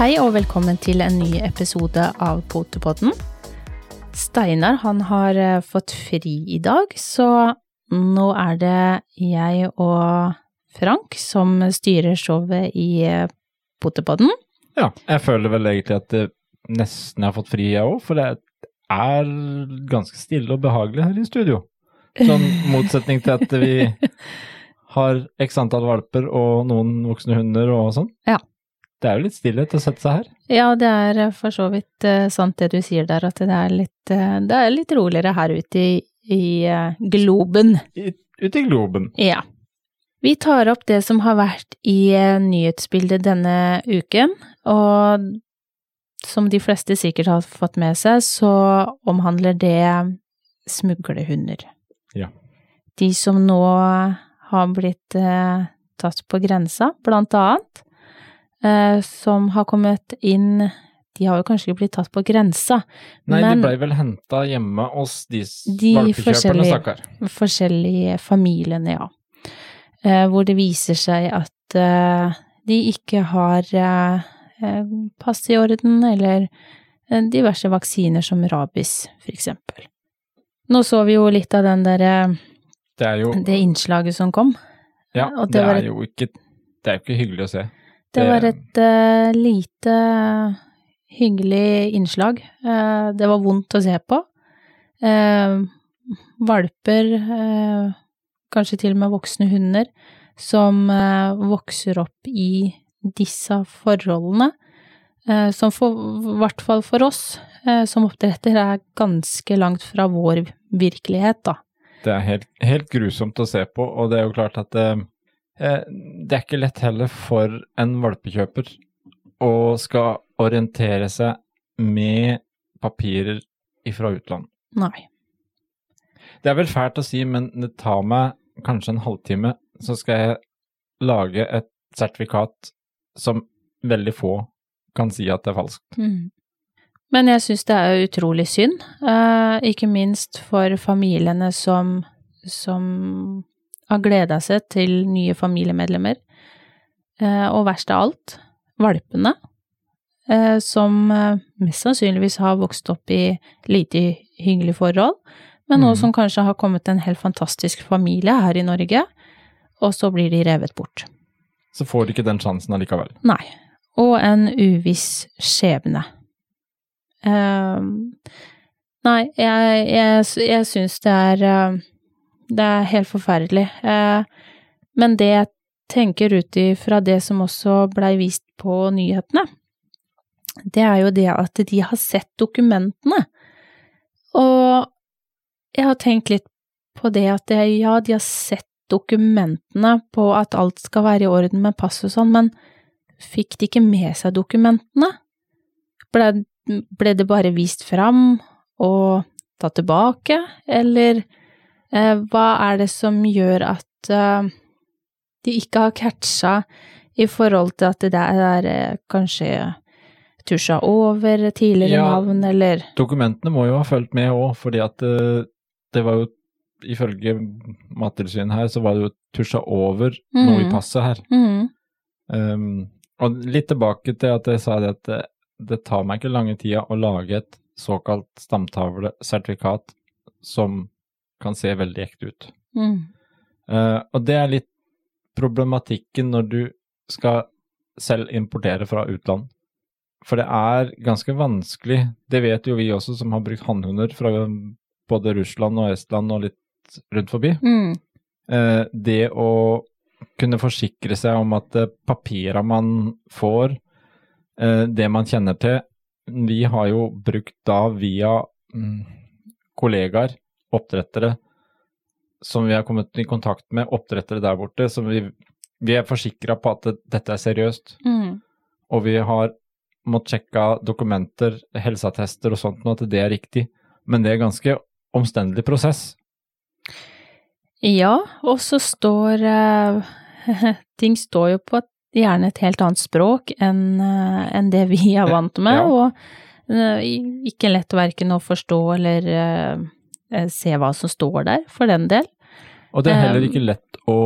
Hei og velkommen til en ny episode av Potepodden. Steinar han har eh, fått fri i dag, så nå er det jeg og Frank som styrer showet i eh, Potepodden. Ja, jeg føler vel egentlig at det nesten har fått fri, jeg òg, for det er ganske stille og behagelig her i studio. Sånn motsetning til at vi har x antall valper og noen voksne hunder og sånn. Ja. Det er jo litt stillhet å sette seg her. Ja, det er eh, for så vidt eh, sant det du sier der, at det er litt, eh, det er litt roligere her ute i, i globen. Ute i globen. Ja. Vi tar opp det som har vært i nyhetsbildet denne uken, og som de fleste sikkert har fått med seg, så omhandler det smuglehunder. Ja. De som nå har blitt tatt på grensa, blant annet, som har kommet inn De har jo kanskje ikke blitt tatt på grensa, Nei, men de blei vel henta hjemme hos de, De valpekjøperne, forskjellige- De forskjellige familiene, ja. Eh, hvor det viser seg at eh, de ikke har eh, eh, pass i orden, eller eh, diverse vaksiner som rabies, for eksempel. Nå så vi jo litt av den der, eh, Det det innslaget som kom. Ja, det, det er et- jo ikke Det er jo ikke hyggelig å se. Det var et uh, lite hyggelig innslag. Uh, det var vondt å se på. Uh, valper, eh, kanskje til og med voksne hunder, som eh, vokser opp i disse forholdene, eh, som i hvert fall for oss eh, som oppdretter er ganske langt fra vår virkelighet, da. Det er helt, helt grusomt å se på, og det er jo klart at det, eh, er ikke lett heller for en valpekjøper å skal orientere seg med papirer ifra utland. Nei. Det er vel fælt å si, men det tar meg kanskje en halvtime, så skal jeg lage et sertifikat som veldig få kan si at det er falskt. Mm. Men jeg syns det er utrolig synd, eh, ikke minst for familiene som, som har gleda seg til nye familiemedlemmer. Eh, og verst av alt, valpene, eh, som eh, mest sannsynligvis har vokst opp i lite hyggelige forhold, men nå Mhm. som kanskje har kommet en helt fantastisk familie her i Norge, og så blir de revet bort. Så får de ikke den sjansen allikevel. Nei. Og en uviss skjebne. Um, nei, jeg, jeg, jeg syns det er eh, Det er helt forferdelig. Eh, men det jeg tenker ut ifra det som også blei vist på nyhetene, det er jo det at de har sett dokumentene. Og jeg har tenkt litt på det at det, ja, de har sett dokumentene på at alt skal være i orden med pass og sånn, men fikk de ikke med seg dokumentene? Ble, ble det bare vist fram og tatt tilbake, eller hva er det som gjør at eh, de ikke har catcha i forhold til at det der er eh, kanskje tusja over tidligere Ja. navn, eller Dokumentene må jo ha fulgt med òg, fordi at eh, det var jo Ifølge Mattilsynet her, så var det jo tusja over noe i Mhm. passet her. Mm. Um, og litt tilbake til at jeg sa det at det, det tar meg ikke lange tida å lage et såkalt stamtavlesertifikat som kan se veldig ekte ut. Mm. Uh, og det er litt problematikken når du skal selv importere fra utland. For det er ganske vanskelig, det vet jo vi også som har brukt hannhunder fra både Russland og Estland og litt rundt forbi. Mm. Uh, det å kunne forsikre seg om at eh, papira man får, uh, det man kjenner til Vi har jo brukt da via um, kollegaer, oppdrettere, som vi har kommet i kontakt med, oppdrettere der borte, som vi, vi er forsikra på at det, dette er seriøst. Mm. Og vi har måttet sjekke dokumenter, helseattester og sånt, og at det er riktig. Men det er ganske omstendelig prosess. Ja, og så står uh, Ting står jo på gjerne et helt annet språk enn uh, en det vi er vant med, Ja. og uh, ikke lett verken å forstå eller eh, eh, se hva som står der, for den del. Og det er heller ikke lett å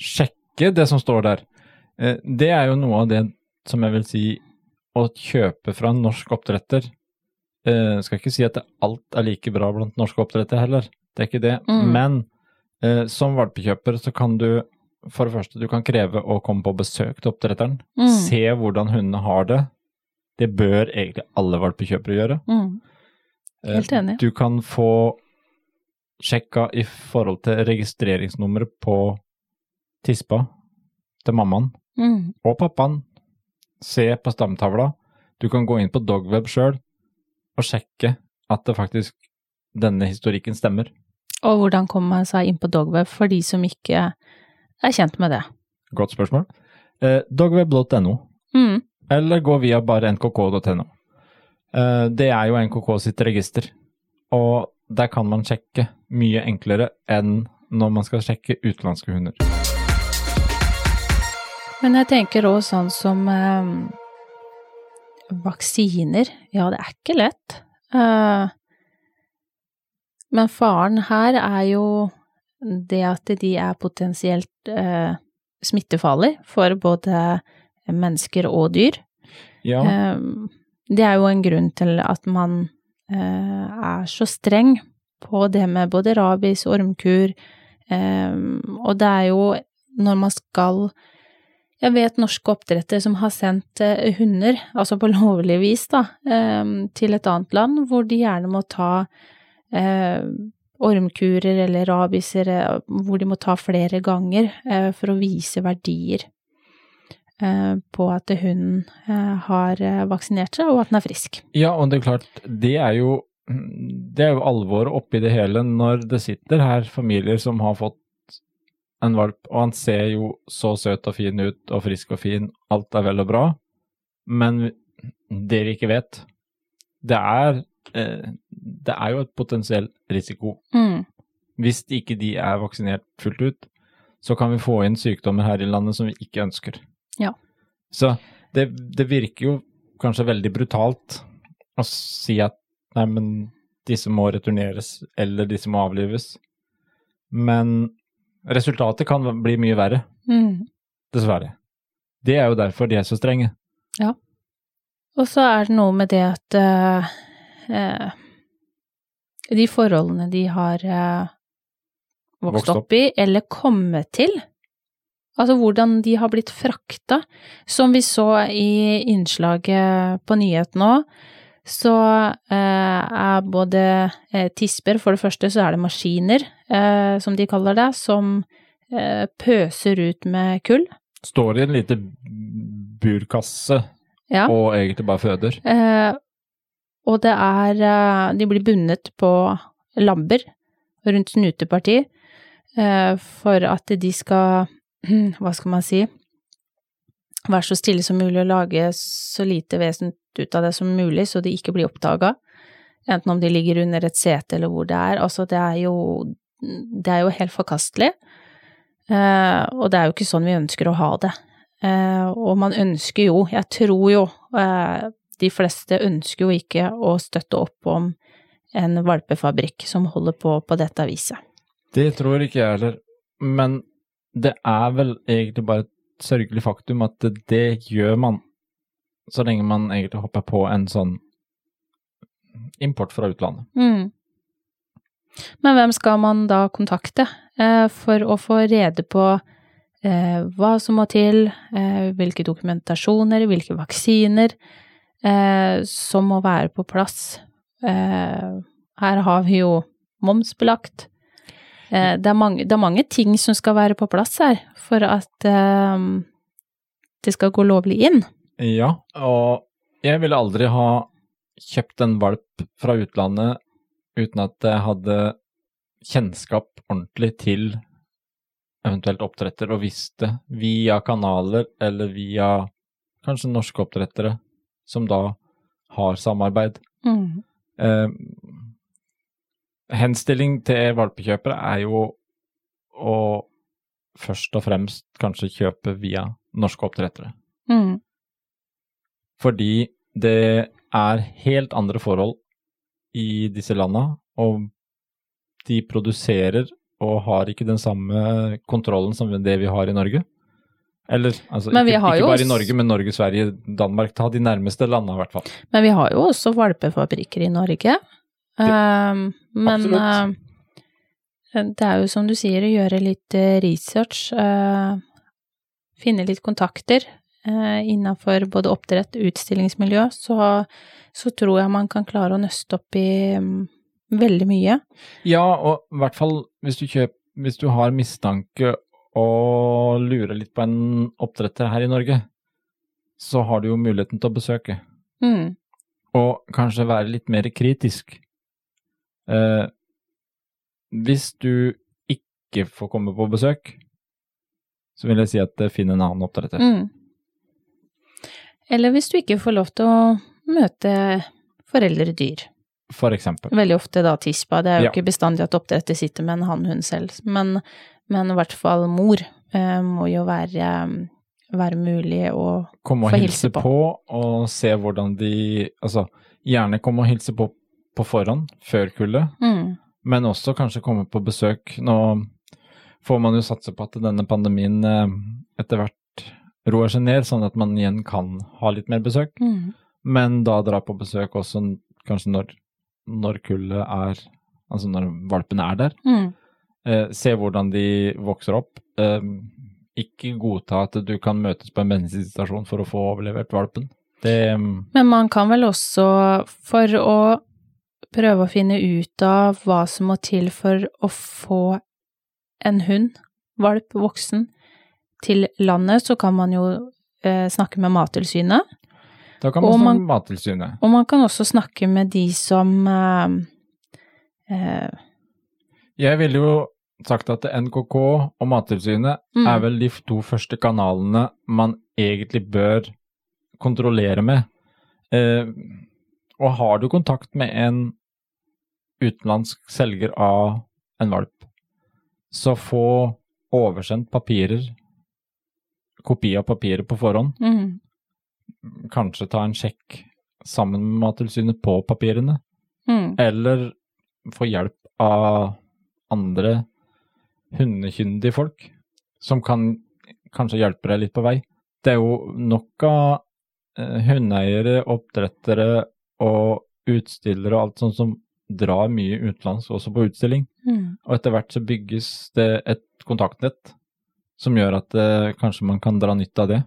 sjekke det som står der. Eh, Det er jo noe av det som jeg vil si å kjøpe fra en norsk oppdretter Jeg Skal ikke si at alt er like bra blant norske oppdrettere heller, det er ikke det. Mm. Men eh, som valpekjøper så kan du for det første, du kan kreve å komme på besøk til oppdretteren. Mm. Se hvordan hundene har det. Det bør egentlig alle valpekjøpere gjøre. Mm. Eh, Helt enig. Du kan få sjekka i forhold til registreringsnummeret på tispa til mammaen Mm. og pappaen. Se på stamtavla. Du kan gå inn på Dogweb sjøl og sjekke at det faktisk denne historikken stemmer. Og hvordan kommer man seg inn på Dogweb for de som ikke er kjent med det? Godt spørsmål. Eh, Dogweb.no, Mm. eller gå via bare nkk.no. Eh, det er jo NKK sitt register, og der kan man sjekke mye enklere enn når man skal sjekke utenlandske hunder. Men jeg tenker òg sånn som eh, vaksiner. Ja, det er ikke lett. Eh, men faren her er jo det at de er potensielt eh, smittefarlig for både mennesker og dyr. Ja, Eh, det er jo en grunn til at man er så streng på det med både rabies, ormkur, eh, og det er jo når man skal Jeg vet norske oppdrettere som har sendt eh, hunder, altså på lovlig vis, da, eh, til et annet land, hvor de gjerne må ta eh, ormkurer eller rabieser, eh, hvor de må ta flere ganger eh, for å vise verdier. eh, på at hunden eh, har eh, vaksinert seg, og at den er frisk. ja, og det er klart, det er jo det er jo alvoret oppi det hele når det sitter her familier som har fått en valp, og han ser jo så søt og fin ut, og frisk og fin, alt er vel og bra, men det vi ikke vet, det er, eh, det er jo et potensiell risiko. Mm. Hvis ikke de er vaksinert fullt ut, så kan vi få inn sykdommer her i landet som vi ikke ønsker. Så det, det virker jo kanskje veldig brutalt å si at nei, men disse må returneres, eller disse må avlives. Men resultatet kan bli mye verre, Mm. dessverre. Det er jo derfor de er så strenge. Ja. Og så er det noe med det at uh, uh, de forholdene de har uh, vokst Vokst opp. opp i, eller kommet til, altså hvordan de har blitt frakta, som vi så i innslaget på nyhetene nå, så eh, er både eh, tisper, for det første så er det maskiner, eh, som de kaller det, som eh, pøser ut med kull. Står i en liten burkasse Ja. og egentlig bare føder. Eh, og det er De blir bundet på labber rundt snuteparti eh, for at de skal Hva skal man si Være så stille som mulig og lage så lite vesent ut av det som mulig, så de ikke blir oppdaga. Enten om de ligger under et sete eller hvor det er. Altså, det er jo Det er jo helt forkastelig. Uh, og det er jo ikke sånn vi ønsker å ha det. Uh, og man ønsker jo, jeg tror jo, uh, de fleste ønsker jo ikke å støtte opp om en valpefabrikk som holder på på dette viset. Det tror ikke jeg heller, men det er vel egentlig bare et sørgelig faktum at det, gjør man så lenge man egentlig hopper på en sånn import fra utlandet. Mm. Men hvem skal man da kontakte eh, for å få rede på eh, hva som må til, eh, hvilke dokumentasjoner, hvilke vaksiner eh, som må være på plass? Eh, her har vi jo momsbelagt. Eh, det, er mange, det er mange ting som skal være på plass her for at um, det skal gå lovlig inn. Ja, og jeg ville aldri ha kjøpt en valp fra utlandet uten at jeg hadde kjennskap ordentlig til eventuelt oppdretter, og visste via kanaler eller via kanskje norske oppdrettere som da har samarbeid. Mm. Eh, henstilling til valpekjøpere er jo å først og fremst kanskje kjøpe via norske oppdrettere. Mm. Fordi det er helt andre forhold i disse landa, og de produserer og har ikke den samme kontrollen som det vi har i Norge. Eller altså, ikke, ikke bare i Norge, men Norge, Sverige, Danmark. Ta de nærmeste landa, i hvert fall. Men vi har jo også valpefabrikker i Norge. Um, men uh, det er jo som du sier, å gjøre litt uh, research. Uh, finne litt kontakter uh, innafor både oppdrett og utstillingsmiljø. Så, så tror jeg man kan klare å nøste opp i um, veldig mye. Ja, og i hvert fall hvis du, kjøper, hvis du har mistanke og lurer litt på en oppdretter her i Norge, så har du jo muligheten til å besøke. Mm. Og kanskje være litt mer kritisk. Eh, hvis du ikke får komme på besøk, så vil jeg si at eh, finn en annen oppdretter. Mm. Eller hvis du ikke får lov til å møte foreldredyr. For eksempel. Veldig ofte da tispa. Det er jo Ja. ikke bestandig at oppdretter sitter med en hannhund selv, men, men i hvert fall mor eh, må jo være, være mulig å Komme og Få hilse på. på. og se hvordan de Altså, gjerne komme og hilse på på forhånd, før kullet, mm, men også kanskje komme på besøk. Nå får man jo satse på at denne pandemien eh, etter hvert roer seg ned, sånn at man igjen kan ha litt mer besøk. mm, Men da dra på besøk også kanskje når, når kullet er Altså når valpene er der. mm, Eh, se hvordan de vokser opp. Eh, ikke godta at du kan møtes på en bensinstasjon for å få overlevert valpen. Det mm, Men man kan vel også, for å prøve å finne ut av hva som må til for å få en hund, valp, voksen, til landet, så kan man jo eh, snakke med Mattilsynet. Da kan Og man snakke med Mattilsynet. Og man kan også snakke med de som eh, eh, Jeg ville jo sagt at NKK og Mattilsynet Mm. er vel de to første kanalene man egentlig bør kontrollere med. Eh, og har du kontakt med en utenlandsk selger av en valp, så få oversendt papirer, kopi av papiret på forhånd. mm, Kanskje ta en sjekk sammen med Mattilsynet på papirene. mm, Eller få hjelp av andre hundekyndige folk som kan kanskje hjelpe deg litt på vei. Det er jo nok av eh, hundeeiere, oppdrettere og utstillere og alt sånt som drar mye utenlands også på utstilling. mm. Og etter hvert så bygges det et kontaktnett som gjør at eh, kanskje man kan dra nytte av det.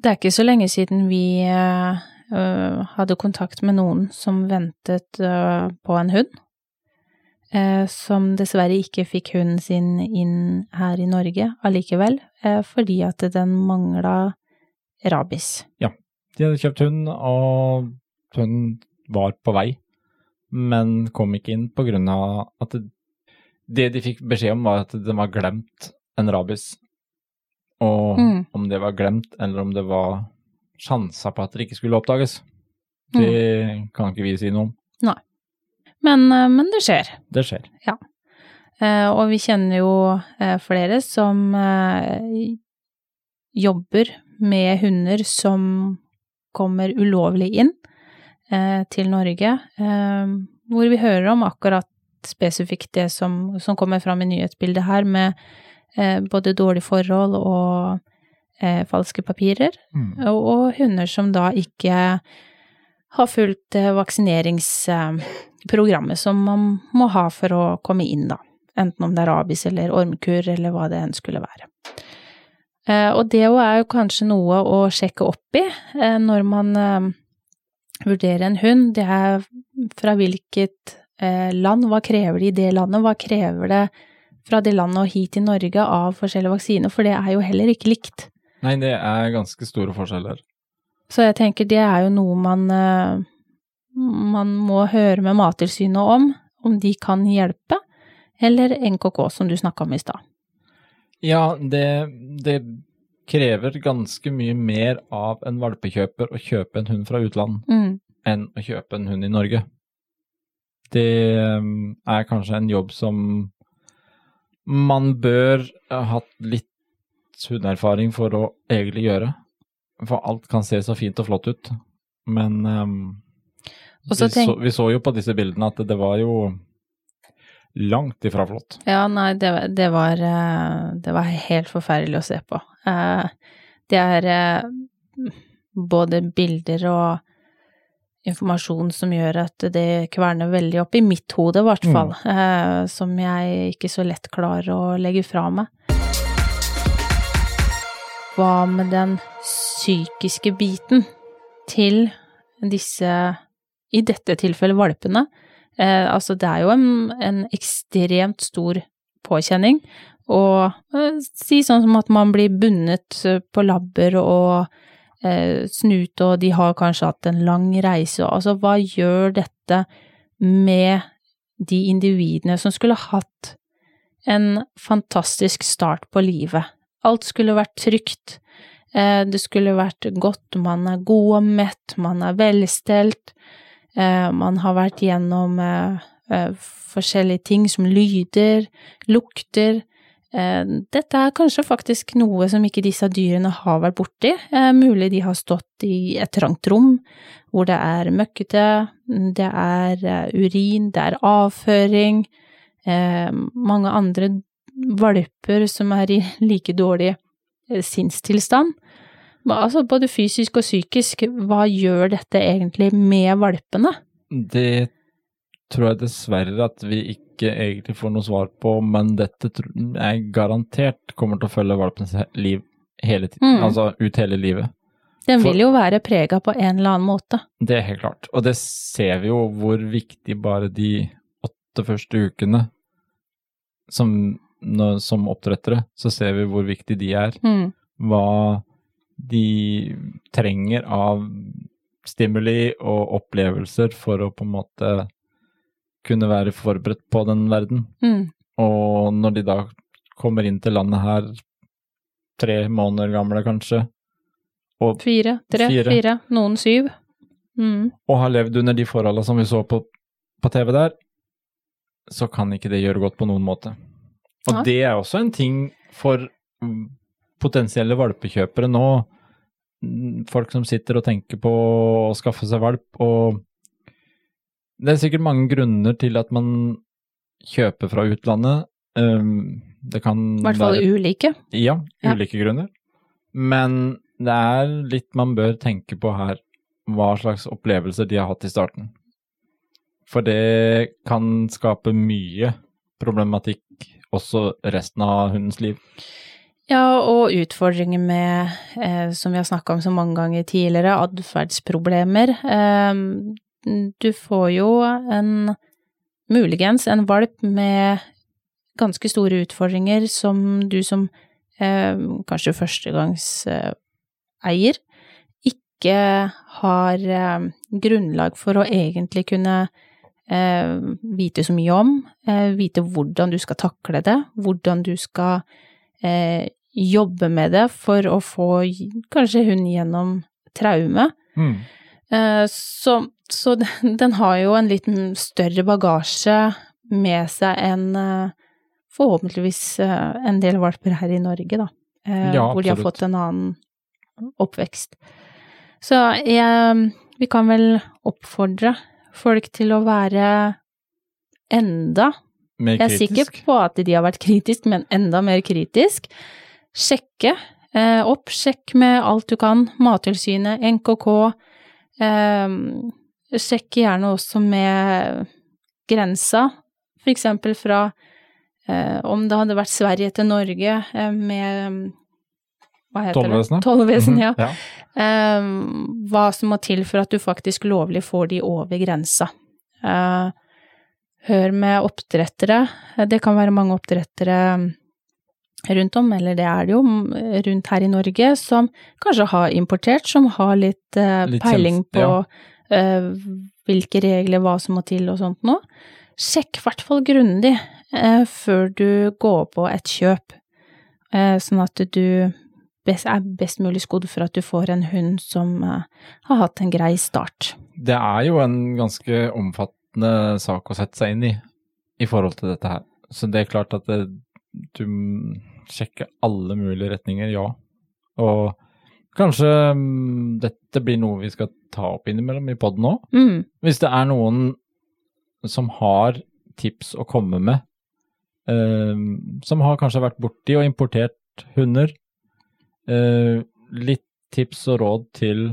Det er ikke så lenge siden vi eh, øh, hadde kontakt med noen som ventet eh, på en hund, eh, som dessverre ikke fikk hunden sin inn her i Norge allikevel, eh, fordi at den mangla rabies. De hadde kjøpt hund, og hunden var på vei, men kom ikke inn av at det, det de fikk beskjed om var at den var glemt en rabies. Og Mm. om det var glemt, eller om det var sjanser på at det ikke skulle oppdages, det kan ikke vi si noe om. Men, eh, men det skjer. Det skjer. Eh, og vi kjenner jo eh, flere som jobber med hunder som kommer ulovlig inn til Norge, eh, hvor vi hører om akkurat spesifikt det som, som kommer fram i nyhetsbildet her, med eh, både dårlige forhold og eh, falske papirer, og, og hunder som da ikke har fulgt eh, vaksineringsprogrammet som man må ha for å komme inn, da. Enten om det er rabies eller ormkur eller hva det enn skulle være. Eh, og det òg er jo kanskje noe å sjekke opp i eh, når man vurderer en hund. Det er fra hvilket eh, land, hva krever de i det landet, hva krever det fra det landet og hit til Norge av forskjellige vaksiner, for det er jo heller ikke likt. Nei, det er ganske store forskjeller. Så jeg tenker det er jo noe man, eh, man må høre med Mattilsynet om, om de kan hjelpe, eller NKK som du snakka om i stad. Ja, det, det krever ganske mye mer av en valpekjøper å kjøpe en hund fra utland Mm, enn å kjøpe en hund i Norge. Det um, er kanskje en jobb som man bør ha hatt litt hundeerfaring for å egentlig gjøre. For alt kan se så fint og flott ut. Men um, vi, så, vi så jo på disse bildene at det var jo langt ifra flott. Ja, nei, det, det, var, eh, det var helt forferdelig å se på. Eh, det er eh, både bilder og informasjon som gjør at det kverner veldig opp i mitt hode, i hvert fall. Eh, som jeg ikke så lett klarer å legge fra meg. Hva med den psykiske biten til disse, i dette tilfellet valpene? Eh, altså, det er jo en, en ekstremt stor påkjenning. Og eh, si sånn som at man blir bundet på labber og eh, snut, og de har kanskje hatt en lang reise. Altså, hva gjør dette med de individene som skulle hatt en fantastisk start på livet? Alt skulle vært trygt. Eh, det skulle vært godt, man er god og mett, man er velstelt. Eh, man har vært gjennom eh, forskjellige ting som lyder, lukter. Dette er kanskje faktisk noe som ikke disse dyrene har vært borti. Mulig de har stått i et trangt rom hvor det er møkkete, det er urin, det er avføring, mange andre valper som er i like dårlig eh, sinnstilstand. Altså både fysisk og psykisk, hva gjør dette egentlig med valpene? Det tror jeg dessverre at vi ikke egentlig får noe svar på, men dette er garantert kommer til å følge valpens liv hele tiden, mm. altså ut hele livet. Den vil jo være prega på en eller annen måte. Det er helt klart, og det ser vi jo hvor viktig bare de åtte første ukene som som oppdrettere, så ser vi hvor viktig de er. Mm. Hva de trenger av stimuli og opplevelser for å på en måte kunne være forberedt på den verden. Mm. Og når de da kommer inn til landet her, tre måneder gamle kanskje og Fire, tre, fire, fire noen syv. Mm. Og har levd under de forholdene som vi så på, på TV der, så kan ikke det gjøre godt på noen måte. Og ja. det er også en ting for potensielle valpekjøpere nå. Folk som sitter og tenker på å skaffe seg valp, og det er sikkert mange grunner til at man kjøper fra utlandet. Ehm, det kan I hvert fall være, ulike. Ja, ulike ja. grunner. Men det er litt man bør tenke på her, hva slags opplevelser de har hatt i starten. For det kan skape mye problematikk også resten av hundens liv. Ja, og utfordringer med, eh, som vi har snakka om så mange ganger tidligere, atferdsproblemer. Eh, du får jo en muligens en valp med ganske store utfordringer som du som eh, kanskje førstegangseier ikke har eh, grunnlag for å egentlig kunne eh, vite så mye om, eh, vite hvordan du skal takle det, hvordan du skal eh, jobbe med det for å få kanskje hun gjennom traume. Mm. Eh, så, så, den har jo en liten større bagasje med seg enn eh, forhåpentligvis eh, en del valper her i Norge, da. Ja, hvor de har fått en annen oppvekst. Så jeg, vi kan vel oppfordre folk til å være enda mer kritisk. Jeg er sikker på at de har vært kritisk, men enda mer kritisk. Sjekke eh, opp, sjekk med alt du kan. Mattilsynet, NKK. Eh, sjekk gjerne også med grensa, for eksempel fra eh, om det hadde vært Sverige til Norge eh, med hva heter Tollvesenet? det? Tollvesen, ja. ja. Eh, hva som må til for at du faktisk lovlig får de over grensa. Uh, hør med oppdrettere. Det kan være mange oppdrettere rundt om, eller det er det jo rundt her i Norge, som kanskje har importert, som har litt, uh, litt peiling på ja. Uh, hvilke regler, hva som må til og sånt noe. Sjekk i hvert fall grundig før du går på et kjøp, sånn at du er best mulig skodd for at du får en hund som har hatt en grei start. Det er jo en ganske omfattende sak å sette seg inn i, i forhold til dette her. Så det er klart at det, du sjekker alle mulige retninger, ja. Og kanskje um, dette blir noe vi skal ta opp innimellom i poden òg. Mm. Hvis det er noen som har tips å komme med, um, som har kanskje vært borti og importert hunder, eh, litt tips og råd til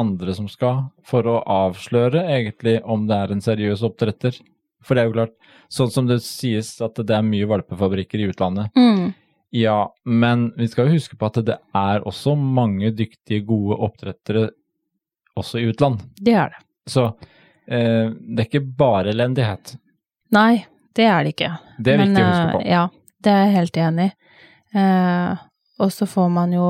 andre som skal, for å avsløre egentlig om det er en seriøs oppdretter. For det er jo klart, sånn som det sies at det er mye valpefabrikker i utlandet. Mm. Ja, men vi skal jo huske på at det er også mange dyktige, gode oppdrettere også i utland. Det er det. Så eh, det er ikke bare elendighet. Nei, det er det ikke. Det er Men, viktig å huske på. eh, Ja, det er jeg helt enig i. Eh, og så får man jo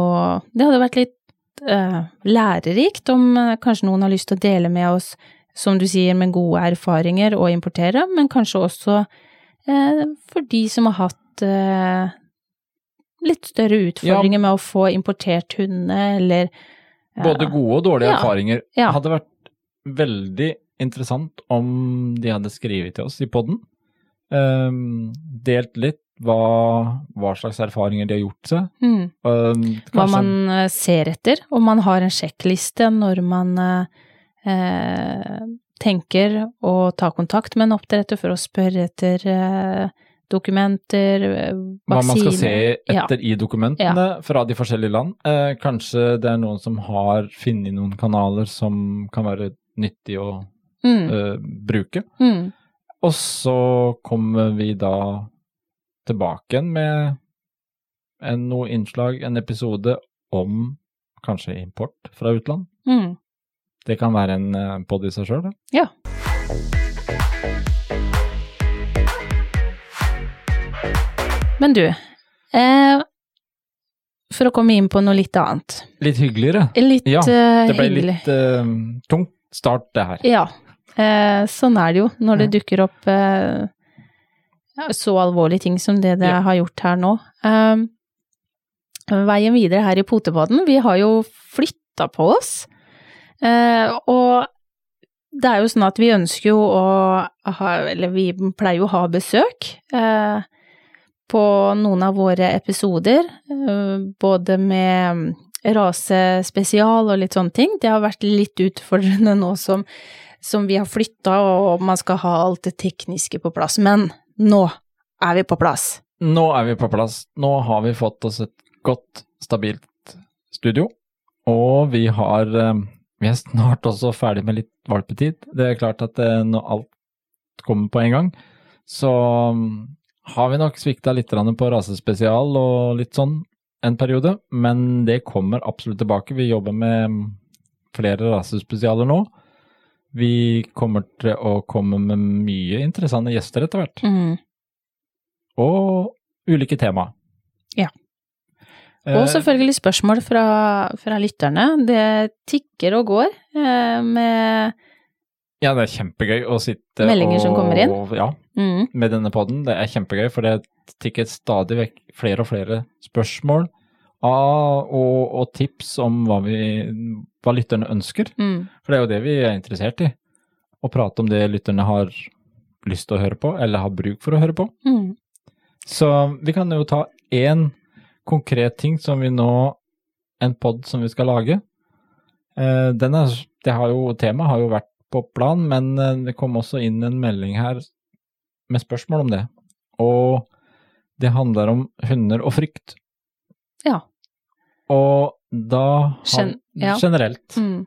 Det hadde vært litt eh, lærerikt om eh, kanskje noen har lyst til å dele med oss, som du sier, med gode erfaringer å importere, men kanskje også eh, for de som har hatt litt større utfordringer med å få importert hundene, eller ja. Både gode og dårlige Ja. erfaringer. Ja. hadde vært veldig interessant om de hadde skrevet til oss i poden. delt litt hva, hva slags erfaringer de har gjort seg. mm. Um, hva man eh, ser etter, om man har en sjekkliste når man uh, tenker å ta kontakt med en oppdretter for å spørre etter dokumenter, vaksiner hva man skal se etter Ja. i dokumentene fra de forskjellige land. Eh, kanskje det er noen som har funnet noen kanaler som kan være nyttig å Mm, eh, bruke. mm, Og så kommer vi da tilbake igjen med en, noe innslag, en episode om kanskje import fra utland. mm. Det kan være en uh, pod i seg sjøl, det. Ja. Men du, eh, for å komme inn på noe litt annet. Litt hyggeligere. Litt Ja, eh, Det ble hyggelig. litt uh, tungt start, det her. Ja, eh, sånn er det jo når det dukker opp eh, så alvorlige ting som det det Ja. har gjort her nå. Um, veien videre her i Potepodden, vi har jo flytta på oss. Eh, og det er jo sånn at vi ønsker jo å ha, eller vi pleier jo å ha besøk eh, på noen av våre episoder, eh, både med rasespesial og litt sånne ting. Det har vært litt utfordrende nå som, som vi har flytta og man skal ha alt det tekniske på plass. Men nå er vi på plass. Nå er vi på plass. Nå har vi fått oss et godt, stabilt studio. Og vi har eh, Vi er snart også ferdig med litt valpetid. Det er klart at eh, når alt kommer på en gang, så mm, har vi nok svikta litt på rasespesial og litt sånn en periode, men det kommer absolutt tilbake. Vi jobber med flere rasespesialer nå. Vi kommer til å komme med mye interessante gjester etter hvert Mm. og ulike tema. Ja. Eh, Og selvfølgelig spørsmål fra, fra lytterne. Det tikker og går eh, med Ja, det er kjempegøy å sitte Meldinger som kommer inn. Ja, mm, med denne podden. Det er kjempegøy, for det tikker stadig vekk flere og flere spørsmål av, og, og tips om hva, vi, hva lytterne ønsker. mm, For det er jo det vi er interessert i. Å prate om det lytterne har lyst til å høre på, eller har bruk for å høre på. mm. Så vi kan jo ta én konkret ting som vi nå En pod som vi skal lage. Eh, den er, det har jo, Temaet har jo vært på plan, men eh, det kom også inn en melding her med spørsmål om det. Og det handler om hunder og frykt. Ja. Og da har ja. Generelt. Mm.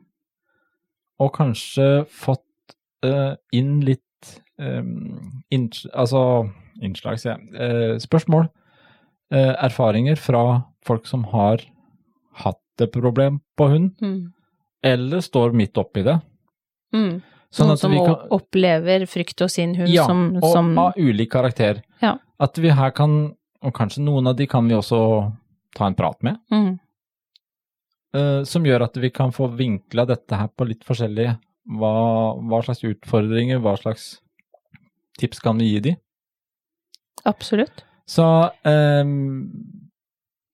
Og kanskje fått uh, inn litt um, inns- Altså innslag, sier jeg. Uh, spørsmål. Uh, erfaringer fra folk som har hatt et problem på hund, Mm. eller står midt oppi det. Mm. Sånn Noen som vi kan, opplever frykt hos sin hund ja, som, og som av ulik karakter. Ja. At vi her kan, og kanskje noen av de kan vi også ta en prat med, mm. uh, som gjør at vi kan få vinkla dette her på litt forskjellige hva, hva slags utfordringer, hva slags tips kan vi gi de? Absolutt. Så ehm,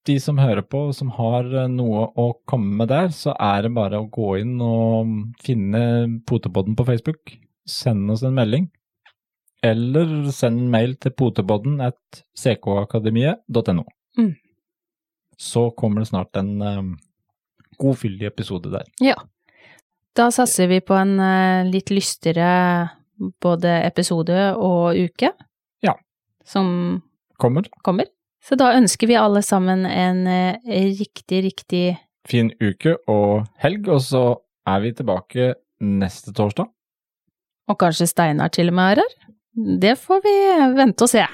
de som hører på, som har eh, noe å komme med der, så er det bare å gå inn og finne Potepodden på Facebook. Send oss en melding. Eller send en mail til potepodden at ckakademiet.no. Mm. Så kommer det snart en ehm, godfyldig episode der. Ja. Da satser vi på en uh, litt lystigere både episode og uke. Ja. Som Kommer. kommer. Så da ønsker vi alle sammen en eh, riktig, riktig Fin uke og helg, og så er vi tilbake neste torsdag. Og kanskje Steinar til og med er her? Det får vi vente og se.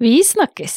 Vi snakkes!